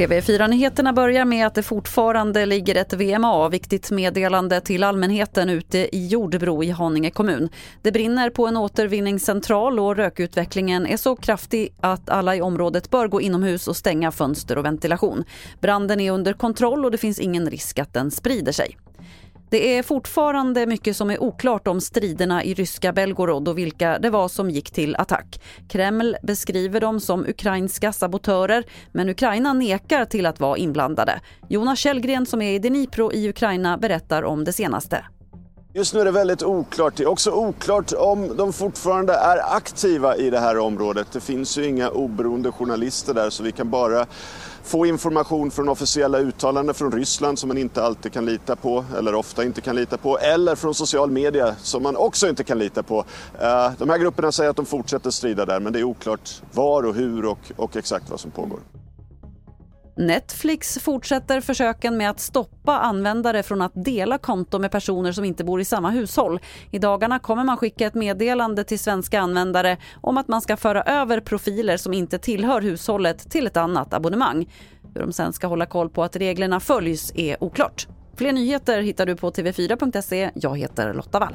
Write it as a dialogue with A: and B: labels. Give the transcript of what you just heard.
A: TV4-nyheterna börjar med att det fortfarande ligger ett VMA, viktigt meddelande till allmänheten ute i Jordbro i Haninge kommun. Det brinner på en återvinningscentral och rökutvecklingen är så kraftig att alla i området bör gå inomhus och stänga fönster och ventilation. Branden är under kontroll och det finns ingen risk att den sprider sig. Det är fortfarande mycket som är oklart om striderna i ryska Belgorod och vilka det var som gick till attack. Kreml beskriver dem som ukrainska sabotörer men Ukraina nekar till att vara inblandade. Jonas Källgren som är i Dnipro i Ukraina berättar om det senaste.
B: Just nu är det väldigt oklart. Det är också oklart om de fortfarande är aktiva i det här området. Det finns ju inga oberoende journalister där så vi kan bara få information från officiella uttalanden från Ryssland som man inte alltid kan lita på eller ofta inte kan lita på eller från social media som man också inte kan lita på. Eh, de här grupperna säger att de fortsätter strida där men det är oklart var och hur och, och exakt vad som pågår.
A: Netflix fortsätter försöken med att stoppa användare från att dela konto med personer som inte bor i samma hushåll. I dagarna kommer man skicka ett meddelande till svenska användare om att man ska föra över profiler som inte tillhör hushållet till ett annat abonnemang. Hur de sen ska hålla koll på att reglerna följs är oklart. Fler nyheter hittar du på tv4.se. Jag heter Lotta Wall.